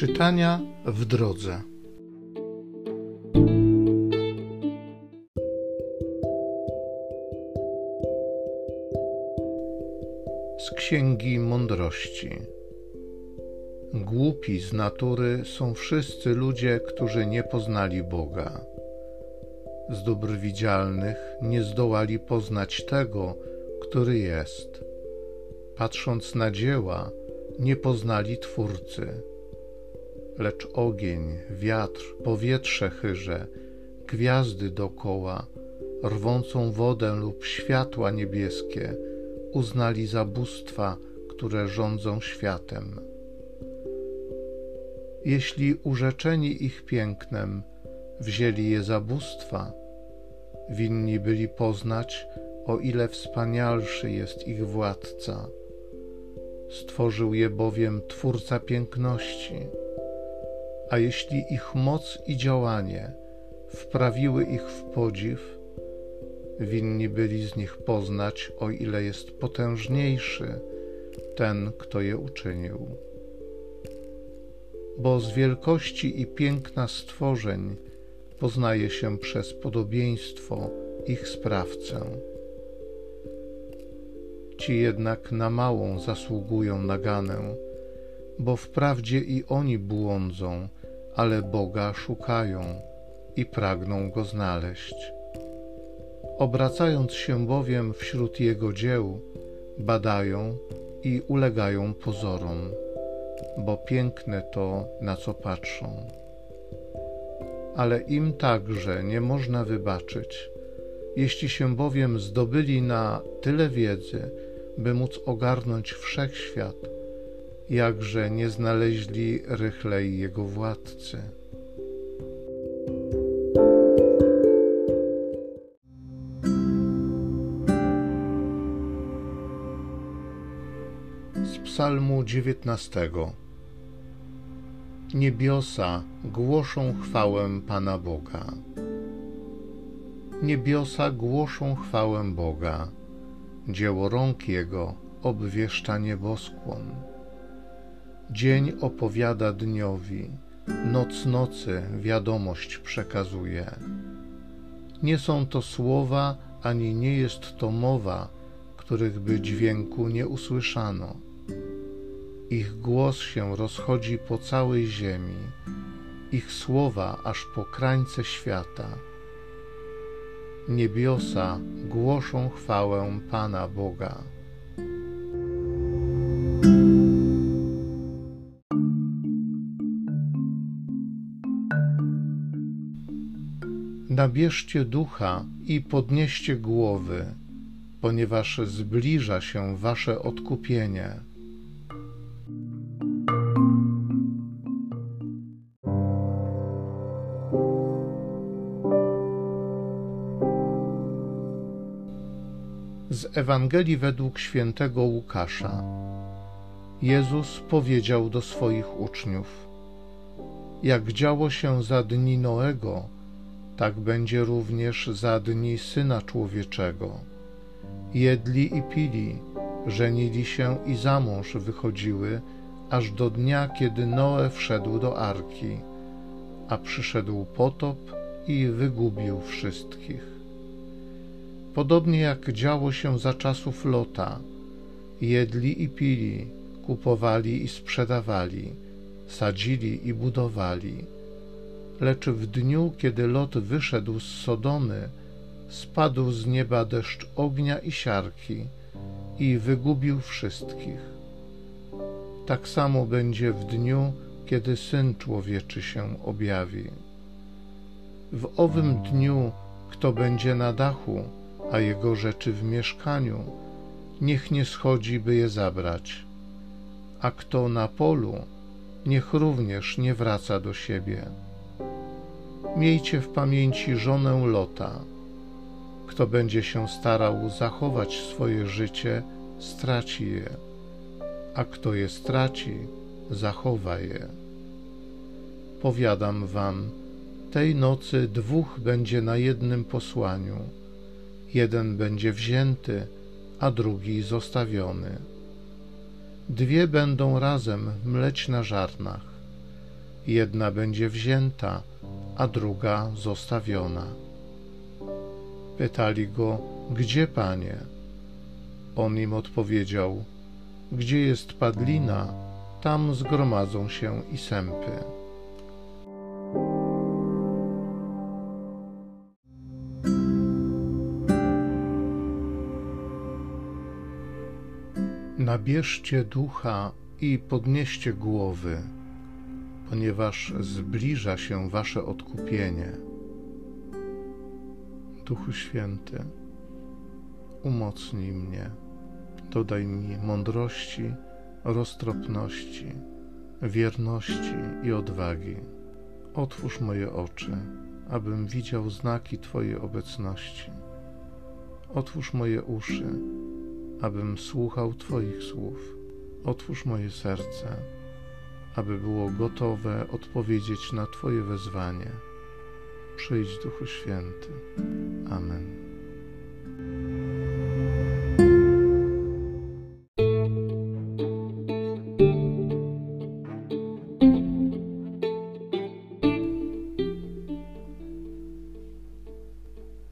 Czytania w drodze. Z Księgi Mądrości. Głupi z natury są wszyscy ludzie, którzy nie poznali Boga. Z dóbr widzialnych nie zdołali poznać tego, który jest. Patrząc na dzieła, nie poznali Twórcy. Lecz ogień, wiatr, powietrze chyże, gwiazdy dokoła, rwącą wodę lub światła niebieskie uznali za bóstwa, które rządzą światem. Jeśli urzeczeni ich pięknem wzięli je za bóstwa, winni byli poznać, o ile wspanialszy jest ich władca. Stworzył je bowiem Twórca piękności. A jeśli ich moc i działanie wprawiły ich w podziw, winni byli z nich poznać, o ile jest potężniejszy ten, kto je uczynił. Bo z wielkości i piękna stworzeń poznaje się przez podobieństwo ich sprawcę. Ci jednak na małą zasługują na ganę, bo wprawdzie i oni błądzą, ale Boga szukają i pragną Go znaleźć. Obracając się bowiem wśród Jego dzieł, badają i ulegają pozorom, bo piękne to, na co patrzą. Ale im także nie można wybaczyć, jeśli się bowiem zdobyli na tyle wiedzy, by móc ogarnąć wszechświat, jakże nie znaleźli rychlej jego władcy. Z Psalmu dziewiętnastego. Niebiosa głoszą chwałę Pana Boga. Niebiosa głoszą chwałę Boga dzieło rąk Jego obwieszcza nieboskłon. Dzień opowiada dniowi, noc nocy wiadomość przekazuje. Nie są to słowa, ani nie jest to mowa, których by dźwięku nie usłyszano. Ich głos się rozchodzi po całej ziemi, ich słowa aż po krańce świata Niebiosa głoszą chwałę Pana Boga. Nabierzcie ducha i podnieście głowy, ponieważ zbliża się wasze odkupienie. Z Ewangelii według świętego Łukasza. Jezus powiedział do swoich uczniów: Jak działo się za dni Noego, tak będzie również za dni syna człowieczego. Jedli i pili, żenili się i za mąż wychodziły, aż do dnia, kiedy Noe wszedł do arki, a przyszedł potop i wygubił wszystkich. Podobnie jak działo się za czasów Lota, jedli i pili, kupowali i sprzedawali, sadzili i budowali. Lecz w dniu, kiedy Lot wyszedł z Sodomy, spadł z nieba deszcz ognia i siarki i wygubił wszystkich. Tak samo będzie w dniu, kiedy Syn Człowieczy się objawi. W owym dniu, kto będzie na dachu, a jego rzeczy w mieszkaniu, niech nie schodzi, by je zabrać. A kto na polu, niech również nie wraca do siebie. Miejcie w pamięci żonę Lota. Kto będzie się starał zachować swoje życie, straci je, a kto je straci, zachowa je. Powiadam wam, tej nocy dwóch będzie na jednym posłaniu jeden będzie wzięty, a drugi zostawiony. Dwie będą razem mleć na żarnach. jedna będzie wzięta, a druga zostawiona. Pytali go, gdzie panie? On im odpowiedział, gdzie jest padlina, tam zgromadzą się i sępy. Nabierzcie ducha i podnieście głowy, ponieważ zbliża się wasze odkupienie. Duchu Święty, umocnij mnie, dodaj mi mądrości, roztropności, wierności i odwagi. Otwórz moje oczy, abym widział znaki Twojej obecności. Otwórz moje uszy, abym słuchał Twoich słów. Otwórz moje serce, aby było gotowe odpowiedzieć na Twoje wezwanie. Przyjdź, Duchu Święty. Amen.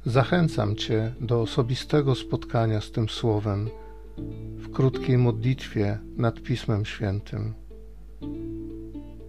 Zachęcam Cię do osobistego spotkania z tym Słowem w krótkiej modlitwie nad Pismem Świętym.